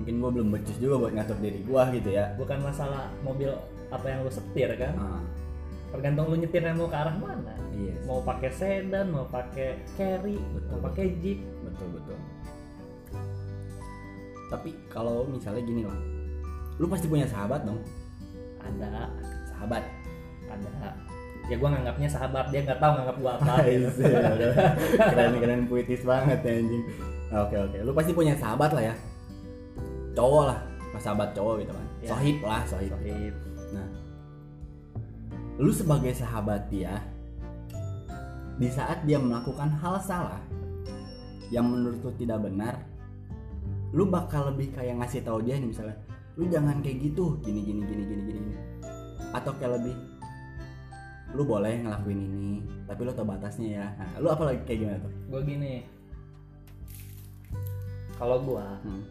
Mungkin gue belum becus juga buat ngatur diri gue gitu ya. Bukan masalah mobil apa yang lu setir kan? Ah, tergantung lu nyetirnya mau ke arah mana. Iya mau pakai sedan mau pakai carry Betul. mau pakai jeep. Betul betul tapi kalau misalnya gini loh lu pasti punya sahabat dong. Ada. Sahabat. Ada. Ya gua nganggapnya sahabat dia nggak tahu nganggap gua apa. Gitu. keren keren puitis banget ya anjing. Oke oke. Lu pasti punya sahabat lah ya. Cowok lah. Pas sahabat cowok gitu kan. Ya. sohib lah sohib. Sohib. nah lu sebagai sahabat dia di saat dia melakukan hal salah yang menurut lu tidak benar lu bakal lebih kayak ngasih tahu dia nih misalnya lu jangan kayak gitu gini gini gini gini gini gini. Atau kayak lebih lu boleh ngelakuin ini tapi lu tau batasnya ya. Nah, lu apa lagi kayak gimana tuh? Gua gini. Kalau gua hmm.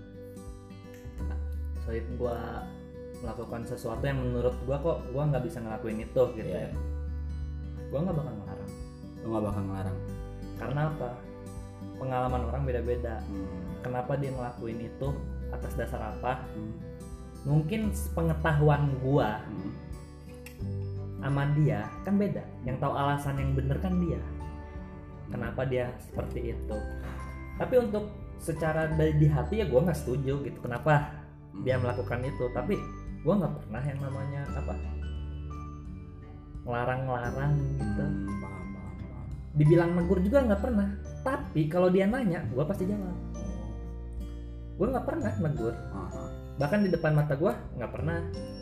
sohib gua melakukan sesuatu yang menurut gua kok gua nggak bisa ngelakuin itu gitu Iya. ya. gua nggak bakal ngelarang. Lu gak bakal ngelarang. Karena apa? Pengalaman orang beda-beda. Hmm. Kenapa dia ngelakuin itu atas dasar apa? Hmm. mungkin pengetahuan gua Hmm. sama dia kan beda. Yang tahu alasan yang bener kan dia. Kenapa dia seperti itu? Tapi untuk secara dari di hati ya gua nggak setuju gitu. Kenapa dia melakukan itu? Tapi gua nggak pernah yang namanya apa? Ngelarang-ngelarang gitu. Hmm, paham, paham, paham. dibilang negur juga nggak pernah. Tapi kalau dia nanya gua pasti jawab gua nggak pernah negur. Aha. bahkan di depan mata gua nggak pernah.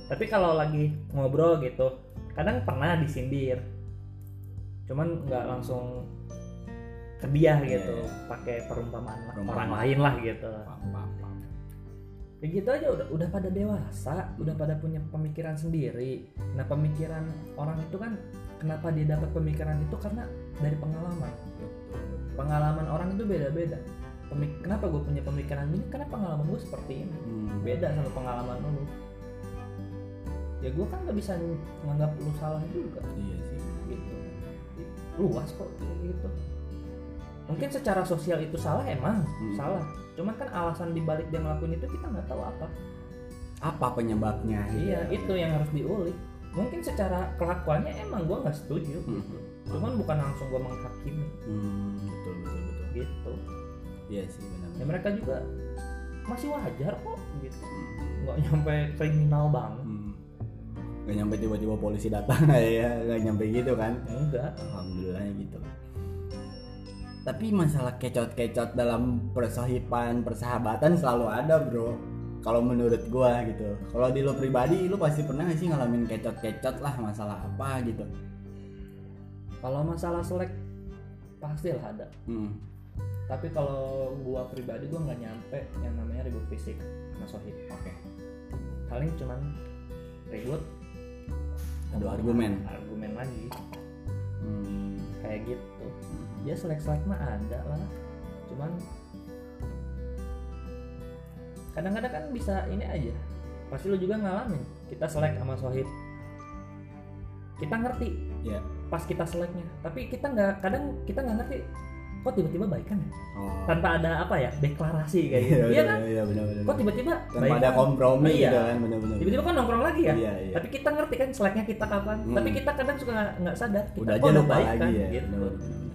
Tapi kalau lagi ngobrol gitu kadang pernah disindir. Cuman nggak langsung ke dia gitu Iya, iya. pakai perumpamaan, Perumpamaan. orang lain lah gitu. Paham, paham, paham. kayak gitu aja udah udah pada dewasa udah pada punya pemikiran sendiri. Nah pemikiran orang itu kan kenapa dia dapat pemikiran itu? Karena dari pengalaman. Pengalaman orang itu beda-beda Pemik- kenapa gue punya pemikiran ini karena pengalaman gue seperti ini Hmm. beda sama pengalaman lu ya gue kan nggak bisa menganggap lu salah juga Iya sih. gitu luas kok gitu mungkin secara sosial itu salah emang Hmm. salah cuman kan alasan dibalik dia ngelakuin itu kita nggak tahu apa Apa penyebabnya? iya ya? itu yang harus diulik mungkin secara kelakuannya emang gue nggak setuju Hmm. cuman bukan langsung gue menghakimi Hmm, betul betul betul. gitu Iya sih benar. ya mereka juga masih wajar kok gitu nggak nyampe kriminal banget Hmm. Gak nyampe tiba-tiba polisi datang ya, gak nyampe gitu kan? enggak Alhamdulillahnya gitu. Tapi masalah kecot-kecot dalam persahipan, persahabatan selalu ada bro. Kalau menurut gua gitu. Kalau di lo pribadi, lo pasti pernah gak sih ngalamin kecot-kecot lah masalah apa gitu? kalau masalah selek pastilah ada Hmm. Tapi kalau gua pribadi gua nggak nyampe yang namanya ribut fisik sama sohib Oke. paling cuman ribut Adu argumen. argumen lagi Hmm. kayak gitu Hmm. dia selek selek mah ada lah cuman kadang-kadang kan bisa ini aja pasti lu juga ngalamin kita selek sama sohib kita ngerti Iya. pas kita seleknya tapi kita nggak kadang kita nggak ngerti kok tiba-tiba baikan ya Oh. tanpa ada apa ya deklarasi kayak gitu Iya, iya benar, kan Iya benar-benar. kok tiba-tiba Tanpa baikan? ada kompromi Iya. gitu kan benar-benar. tiba-tiba kan nongkrong lagi ya Iya iya. tapi kita ngerti kan seleknya kita kapan Hmm. tapi kita kadang suka nggak- sadar kita udah aja lupa baikan, lagi ya. gitu. Benar, benar.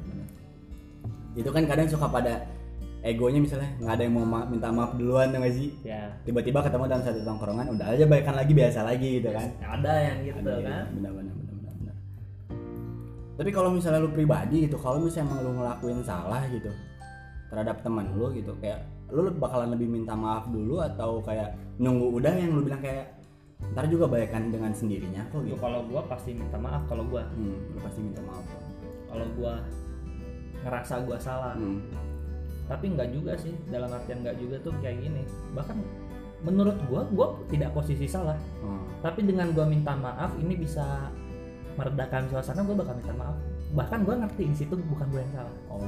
Itu kan kadang suka pada egonya misalnya nggak ada yang mau ma- minta maaf duluan tuh nggak sih? ya Tiba-tiba ketemu dalam satu tongkrongan udah aja baikan lagi biasa lagi gitu kan. ada yang gitu Ada, kan Benar-benar benar-benar. benar. Tapi kalau misalnya lu pribadi gitu, kalau misalnya emang lu ngelakuin salah gitu terhadap teman lu gitu kayak lu bakalan lebih minta maaf dulu atau kayak nunggu udah yang lu bilang kayak ntar juga baikan dengan sendirinya kok gitu. kalau gua pasti minta maaf kalau gua Hmm, lu pasti minta maaf. kalau gua ngerasa gua salah Hmm. tapi nggak juga sih dalam artian nggak juga tuh kayak gini bahkan menurut gua gua tidak posisi salah oh. tapi dengan gua minta maaf ini bisa meredakan suasana gua bakal minta maaf. Bahkan gua ngerti di situ bukan gua yang salah. Oh.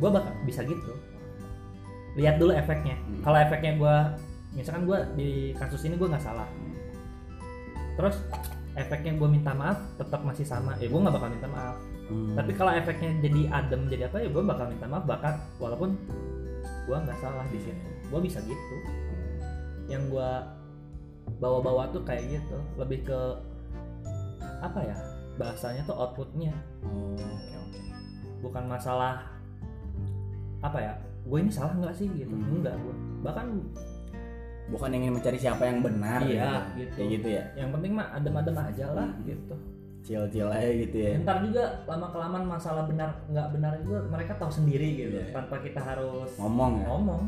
Gua bakal bisa gitu. Lihat dulu efeknya. Hmm. kalau efeknya gua misalkan gua di kasus ini gua nggak salah. Terus efeknya gua minta maaf tetap masih sama. Ya gua nggak bakal minta maaf. Hmm. tapi kalau efeknya jadi adem jadi apa ya gua bakal minta maaf. Bahkan walaupun gua nggak salah di situ gua bisa gitu. Yang gua bawa-bawa tuh kayak gitu. Lebih ke apa ya bahasanya tuh outputnya. Oh oke oke. Bukan masalah apa ya gue ini salah nggak sih? gitu. Hmm. enggak gue bahkan bukan ingin mencari siapa yang benar Iya, gitu. gitu. kayak gitu ya? Yang penting mah adem-adem aja lah Hmm. gitu. Chill-chill aja gitu ya? Ntar juga lama kelamaan masalah benar nggak benar itu mereka tahu sendiri gitu Iya. tanpa kita harus ngomong ya? ngomong.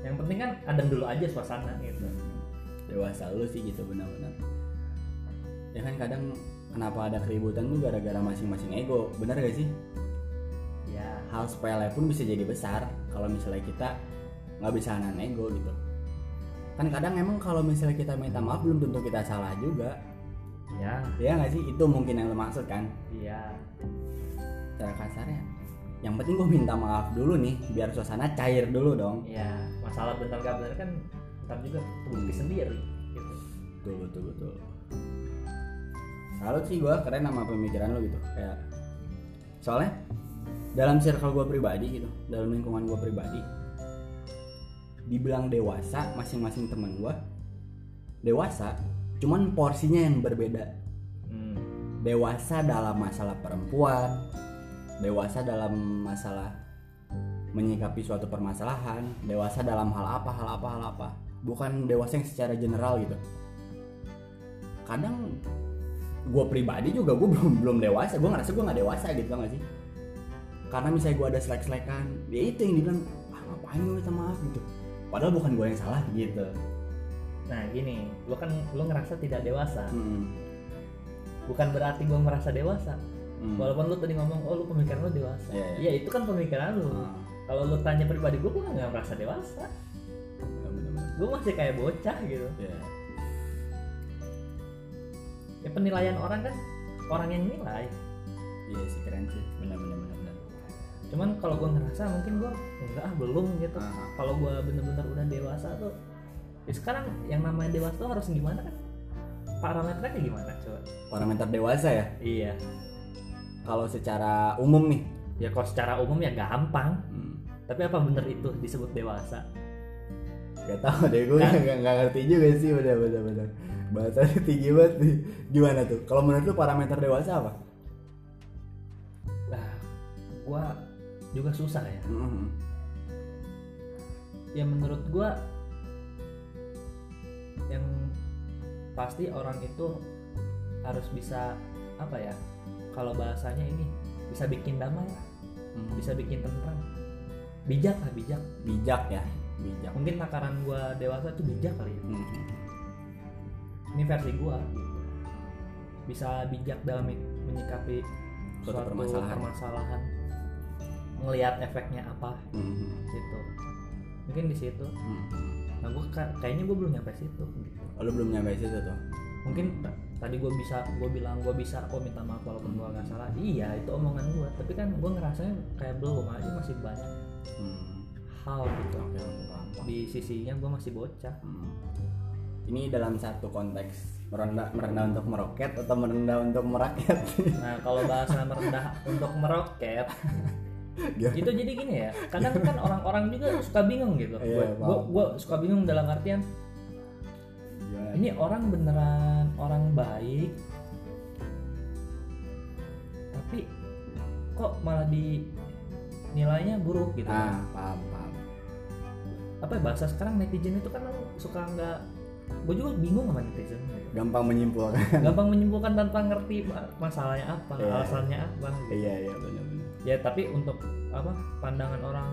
Yang penting kan adem dulu aja suasana gitu. Dewasa lu sih gitu benar-benar. Ya kan kadang kenapa ada keributan tuh gara-gara masing-masing ego? Benar gak sih? Ya. Hal sepele pun bisa jadi besar kalau misalnya kita nggak bisa nahan ego gitu. Kan kadang emang kalau misalnya kita minta maaf belum tentu kita salah juga. Ya. Ya nggak sih? Itu mungkin yang lo maksud kan? Iya. Secara kasarnya yang penting gue minta maaf dulu nih biar suasana cair dulu dong. Ya masalah benar nggak benar kan ntar juga terbukti sendiri gitu. Betul betul betul salut sih gue keren sama pemikiran lo gitu kayak soalnya dalam circle gue pribadi gitu dalam lingkungan gue pribadi dibilang dewasa masing-masing teman gue dewasa cuman porsinya yang berbeda. Hmm. dewasa dalam masalah perempuan dewasa dalam masalah menyikapi suatu permasalahan dewasa dalam hal apa hal apa hal apa. Bukan dewasa yang secara general gitu. Kadang gue pribadi juga gue belum belum dewasa. Gue ngerasa gue nggak dewasa gitu tau gak sih? Karena misalnya gue ada selek selekan ya itu yang dibilang ah ngapain gue minta maaf? gitu. Padahal bukan gue yang salah gitu. Nah gini lo kan lo ngerasa tidak dewasa. Mm-mm. bukan berarti gue merasa dewasa. Mm. walaupun lu tadi ngomong oh lu pemikiran lu dewasa. Iya, iya. iya itu kan pemikiran lu. Ah, kalau lu tanya pribadi gue gue nggak merasa dewasa. Bener-bener. gue masih kayak bocah gitu. Iya. Ya penilaian orang kan orang yang nilai. Iya sih keren sih. Benar-benar benar-benar cuman kalau gue ngerasa mungkin gue enggak ah, belum gitu. Ah. kalau gue bener-bener udah dewasa tuh ya sekarang yang namanya dewasa tuh harus gimana kan? Parameternya gimana coba? Parameter dewasa ya? Iya. Kalau secara umum nih? Ya kalau secara umum ya gampang. Hmm, tapi apa bener itu disebut dewasa? Gak tau deh gue Kan? nggak nggak ngerti juga sih. Bener bener bener bahasanya tinggi banget nih. Gimana tuh? Kalau menurut lu parameter dewasa apa? Nah gue juga susah ya. Mm-mm. ya menurut gua yang pasti orang itu harus bisa apa ya kalau bahasanya ini bisa bikin damai lah, Hmm. bisa bikin tentram. Bijak lah bijak. Bijak ya bijak. Mungkin takaran gua dewasa itu bijak kali ya. Hmm. Ini versi gua bisa bijak dalam menyikapi Suatu suatu, permasalahan. permasalahan ngelihat efeknya apa Hmm. gitu mungkin di situ Hmm. nah gua ka- kayaknya gua belum nyampe situ gitu Oh, lu belum nyampe situ tuh mungkin tadi gue bisa gue bilang gue bisa kok minta maaf walaupun gue nggak salah iya itu omongan gue tapi kan gue ngerasanya kayak belum aja masih banyak Hmm. hal gitu paham. di sisinya gue masih bocah Hmm. Ini dalam satu konteks merendah merendah untuk meroket atau merendah untuk merakyat nah kalau bahasa merendah untuk meroket Gimana? itu jadi gini ya kadang kan orang-orang juga suka bingung gitu Iya, gue gue suka bingung dalam artian Gimana? ini orang beneran orang baik tapi kok malah di nilainya buruk gitu ah paham paham apa ya bahasa sekarang netizen itu kan suka nggak gue juga bingung sama netizen gitu. gampang menyimpulkan. Gampang menyimpulkan tanpa ngerti ma- masalahnya apa Iya. alasannya apa gitu. iya iya benar-benar ya tapi untuk apa pandangan orang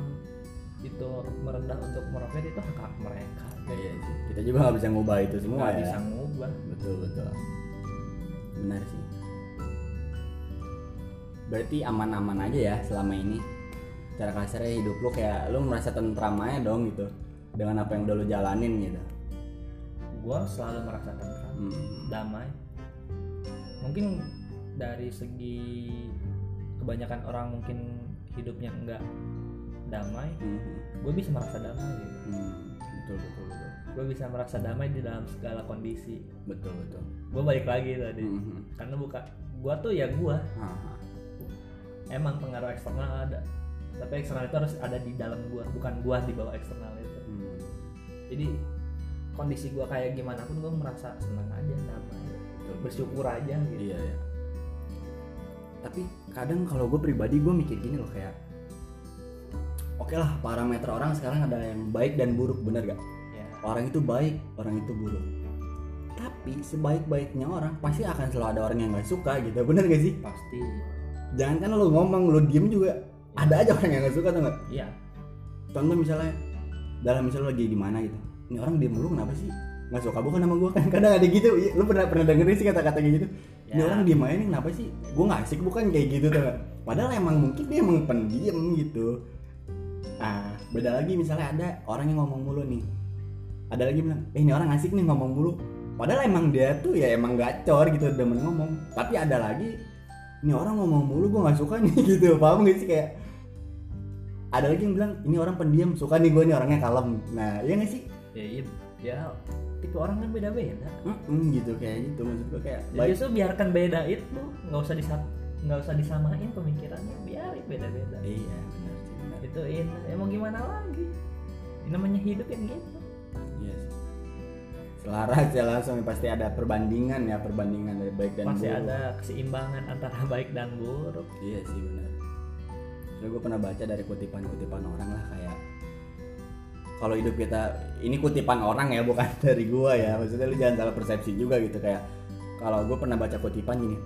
itu merendah untuk meroket itu hak mereka. Iya sih kita juga nggak bisa ngubah itu semua nggak ya. bisa ngubah. Betul betul. Benar sih. Berarti aman-aman aja ya selama ini? Cara kasarnya hidup lu kayak lu merasa tentram aja dong gitu. Dengan apa yang udah lu jalanin gitu gue selalu merasa tentram Hmm. damai mungkin dari segi kebanyakan orang mungkin hidupnya enggak damai Hmm. gue bisa merasa damai gitu Hmm. betul betul betul gue bisa merasa damai di dalam segala kondisi betul betul gue balik lagi tadi Hmm. karena buka gue tuh ya gue emang pengaruh eksternal ada tapi eksternal itu harus ada di dalam gue bukan gue di bawah eksternal itu Hmm. jadi kondisi gue kayak gimana pun gue merasa senang aja betul. bersyukur aja gitu Iya ya. Tapi kadang kalau gue pribadi gue mikir gini loh kayak, oke lah parameter orang sekarang ada yang baik dan buruk bener gak? ya Orang itu baik, orang itu buruk. Tapi sebaik-baiknya orang pasti akan selalu ada orang yang nggak suka gitu, bener gak sih? pasti Jangan kan lo ngomong, lo diem juga ada aja orang yang nggak suka tuh nggak? iya Contoh misalnya dalam misalnya lo lagi di mana gitu, ini orang diem mulu kenapa sih? Nggak suka bukan sama gue kan kadang ada gitu, lo pernah pernah dengerin sih kata-kata kayak gitu? Ini Ya. orang diem aja nih kenapa sih? Gue nggak asik bukan kayak gitu tuh. Padahal emang mungkin dia emang pendiam gitu. Ah, beda lagi misalnya ada orang yang ngomong mulu nih. Ada lagi bilang, eh ini orang asik nih ngomong mulu. Padahal emang dia tuh ya emang gacor gitu demen ngomong. Tapi ada lagi, ini orang ngomong mulu gue nggak suka nih gitu. Paham gak sih kayak? Ada lagi yang bilang, ini orang pendiam suka nih gue nih orangnya kalem. Nah, iya gak sih? Ya iya ya tipe orang kan beda-beda. Mm-mm, gitu kayak gitu. Maksud gue kayak baik. justru biarkan beda itu nggak usah disat nggak usah disamain pemikirannya biarin beda-beda. Iya benar sih benar. Itu ini ya mau gimana lagi? Ini namanya hidup yang gitu. Iya sih. Selaras ya langsung pasti ada perbandingan ya perbandingan dari baik dan pasti buruk. ada keseimbangan antara baik dan buruk. Iya sih benar. Terus gue pernah baca dari kutipan-kutipan orang lah kayak kalau hidup kita ini kutipan orang ya bukan dari gua ya. Maksudnya lu jangan salah persepsi juga gitu kayak kalau gue pernah baca kutipan gini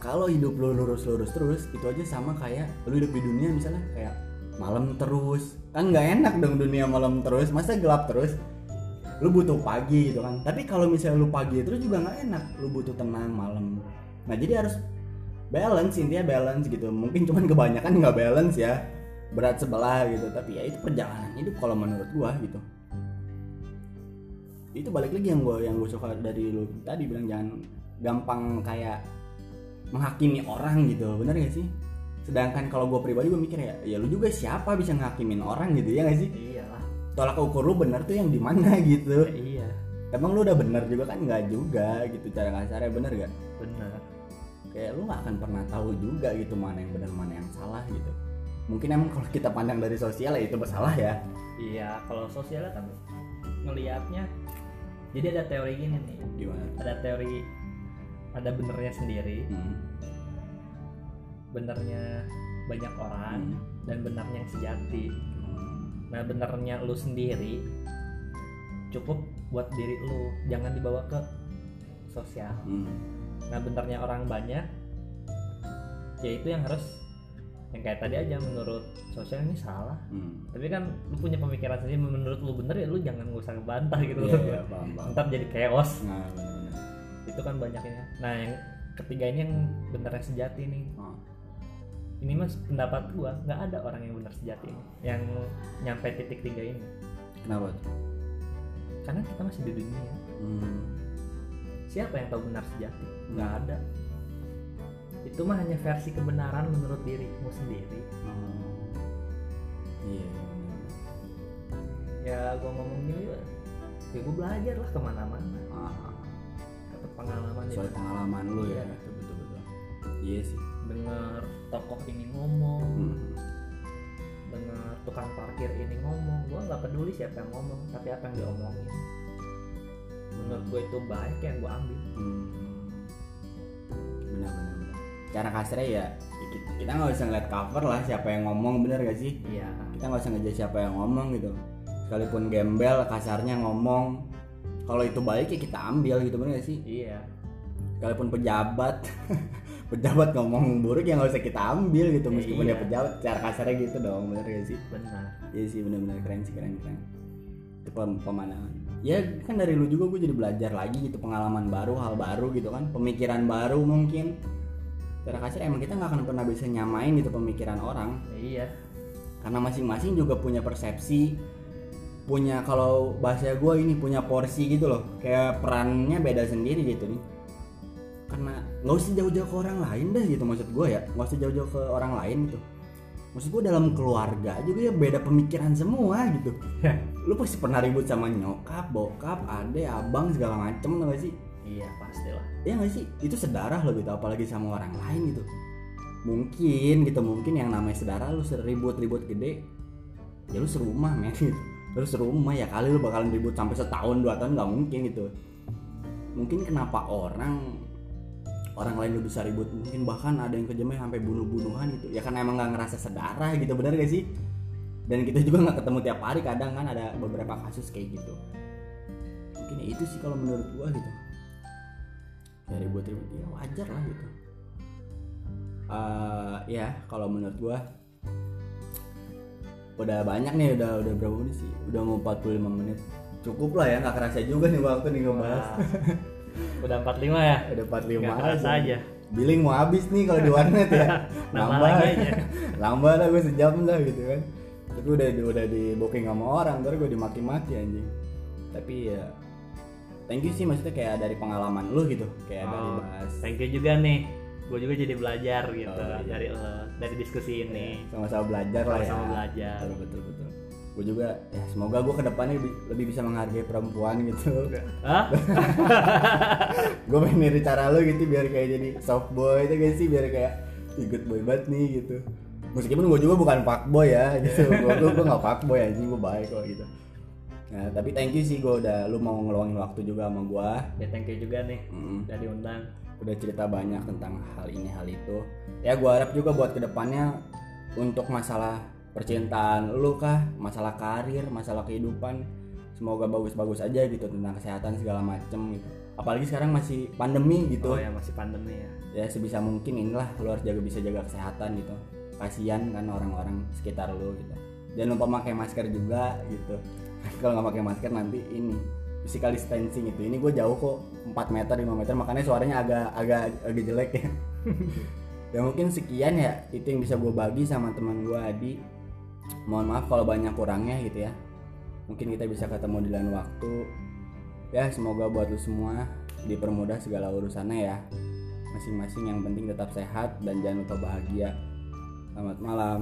kalau hidup lu lurus-lurus terus itu aja sama kayak lu hidup di dunia misalnya kayak malam terus. Kan nggak enak dong dunia malam terus masa gelap terus? Lu butuh pagi gitu kan. Tapi kalau misalnya lu pagi terus juga nggak enak lu butuh tenang malam. Nah jadi harus balance intinya balance gitu. Mungkin cuman kebanyakan nggak balance ya berat sebelah gitu. Tapi ya itu perjalanan hidup kalau menurut gua gitu. Itu balik lagi yang gua yang gue suka dari lu tadi bilang jangan gampang kayak menghakimi orang gitu. Bener gak sih? Sedangkan kalau gue pribadi gue mikir ya ya lu juga siapa bisa ngakimin orang gitu ya gak sih? Iyalah. Tolak ukur lu bener tuh yang di mana gitu. Ya, iya. Emang lu udah bener juga kan? Nggak juga gitu cara kasarnya. Bener gak? Benar kayak lu nggak akan pernah tahu juga gitu mana yang benar mana yang salah gitu mungkin emang kalau kita pandang dari sosial ya itu bersalah ya. Iya kalau sosialnya kan ngelihatnya jadi ada teori gini nih. Gimana? Ada teori ada benernya sendiri. Hmm. benernya banyak orang Hmm. dan benarnya yang sejati. Nah benernya lu sendiri cukup buat diri lu jangan dibawa ke sosial. Hmm. nah benernya orang banyak ya itu yang harus yang kayak tadi aja menurut sosial ini salah Hmm. tapi kan lu punya pemikiran sendiri menurut lu bener ya lu jangan nggak usah ngebantah gitu Iya, iya, paham, paham. ntar jadi chaos Nah, benar-benar. itu kan banyaknya nah yang ketiga ini yang benernya sejati nih Oh. ini mas pendapat gua nggak ada orang yang benar sejati ini yang nyampe titik tiga ini Kenapa tuh? karena kita masih di dunia Hmm. siapa yang tahu benar sejati nggak ada itu mah hanya versi kebenaran menurut dirimu sendiri Oh. Iya. iya, benar. ya gua ngomong gini ya, ya gua belajar lah ke mana-mana Ah, dapat pengalaman soal itu pengalaman lu ya, Iya. betul betul betul. Iya sih. dengar tokoh ini ngomong Hmm. dengar tukang parkir ini ngomong gua nggak peduli siapa yang ngomong tapi apa yang diomongin menurut gue itu baik yang gue ambil Hmm. Benar benar. Cara kasarnya ya kita- nggak usah ngeliat cover lah siapa yang ngomong bener gak sih? iya. Kita nggak usah ngejudge siapa yang ngomong gitu. Sekalipun gembel kasarnya ngomong. Kalau itu baik ya kita ambil gitu bener gak sih? Iya. Sekalipun pejabat pejabat ngomong buruk ya nggak usah kita ambil gitu. Meskipun iya. dia pejabat cara kasarnya gitu dong bener gak sih? Benar. Iya sih bener-bener keren sih keren keren. Itu pem- pemandangan. Ya kan dari lu juga gue jadi belajar lagi gitu pengalaman baru hal baru gitu kan pemikiran baru mungkin cara kasar emang kita nggak akan pernah bisa nyamain gitu pemikiran orang. Iya. Karena masing-masing juga punya persepsi punya kalau bahasa gue ini punya porsi gitu loh. Kayak perannya beda sendiri gitu nih. Karena nggak usah jauh-jauh ke orang lain dah gitu maksud gue ya. Nggak usah jauh-jauh ke orang lain gitu. Maksud gue dalam keluarga juga ya beda pemikiran semua gitu. Lu pasti pernah ribut sama nyokap bokap ade abang segala macem gak sih iya pastilah Iya gak sih? Itu sedarah loh gitu, apalagi sama orang lain gitu. Mungkin gitu, mungkin yang namanya saudara lu seribut-ribut gede, ya lu serumah men gitu. Lu serumah ya kali lu bakalan ribut sampai setahun dua tahun nggak mungkin gitu. Mungkin kenapa orang orang lain lu bisa ribut mungkin bahkan ada yang kejamnya sampai bunuh-bunuhan gitu ya karena emang nggak ngerasa sedarah gitu benar gak sih dan kita juga nggak ketemu tiap hari kadang kan ada beberapa kasus kayak gitu mungkin ya itu sih kalau menurut gua gitu ya ribut-ribut ya wajar lah gitu. Eh ya kalau menurut gua udah banyak nih udah udah berapa menit sih? Udah mau 45 menit. Cukup lah ya nggak kerasa juga nih waktu nih ngebahas. Udah 45 ya? Udah 45 Nggak kerasa aja. Billing mau habis nih kalau di warnet ya. Nambah aja. nambah lah gue sejam lah gitu kan. Tapi udah udah di booking sama orang terus gue dimaki-maki anjing. Tapi ya thank you sih maksudnya kayak dari pengalaman lu gitu kayak dari Oh, bahas thank you juga nih. Gue juga jadi belajar gitu Oh, iya. dari lo dari diskusi ini. sama-sama belajar lah ya. Sama-sama belajar. betul betul betul. Gue juga ya semoga gue ke depannya lebih, lebih bisa menghargai perempuan gitu. Hah? gue pengen niru cara lu gitu biar kayak jadi soft boy itu gak sih? Biar kayak "Ih, good boy banget nih gitu. Meskipun gue juga bukan fuck boy ya gitu. Gue gue gue nggak fuck boy anjing gue baik kok gitu nah tapi thank you sih gue udah lu mau ngeluangin waktu juga sama gue ya thank you juga nih Mm, udah diundang. Udah cerita banyak tentang hal ini hal itu. Ya gue harap juga buat ke depannya untuk masalah percintaan lu kah masalah karir masalah kehidupan semoga bagus-bagus aja gitu tentang kesehatan segala macem gitu. Apalagi sekarang masih pandemi gitu. Oh ya masih pandemi ya. Ya sebisa mungkin inilah lu harus jaga bisa jaga kesehatan gitu. Kasihan kan orang-orang sekitar lu gitu. Jangan lupa pakai masker juga gitu kalau nggak pakai masker nanti ini physical distancing itu. Ini gue jauh kok 4 meter 5 meter makanya suaranya agak agak agak jelek ya. Ya mungkin sekian ya itu yang bisa gue bagi sama teman gue Adi. Mohon maaf kalau banyak kurangnya gitu ya. Mungkin kita bisa ketemu di lain waktu. Ya semoga buat lu semua dipermudah segala urusannya ya. Masing-masing yang penting tetap sehat dan jangan lupa bahagia. Selamat malam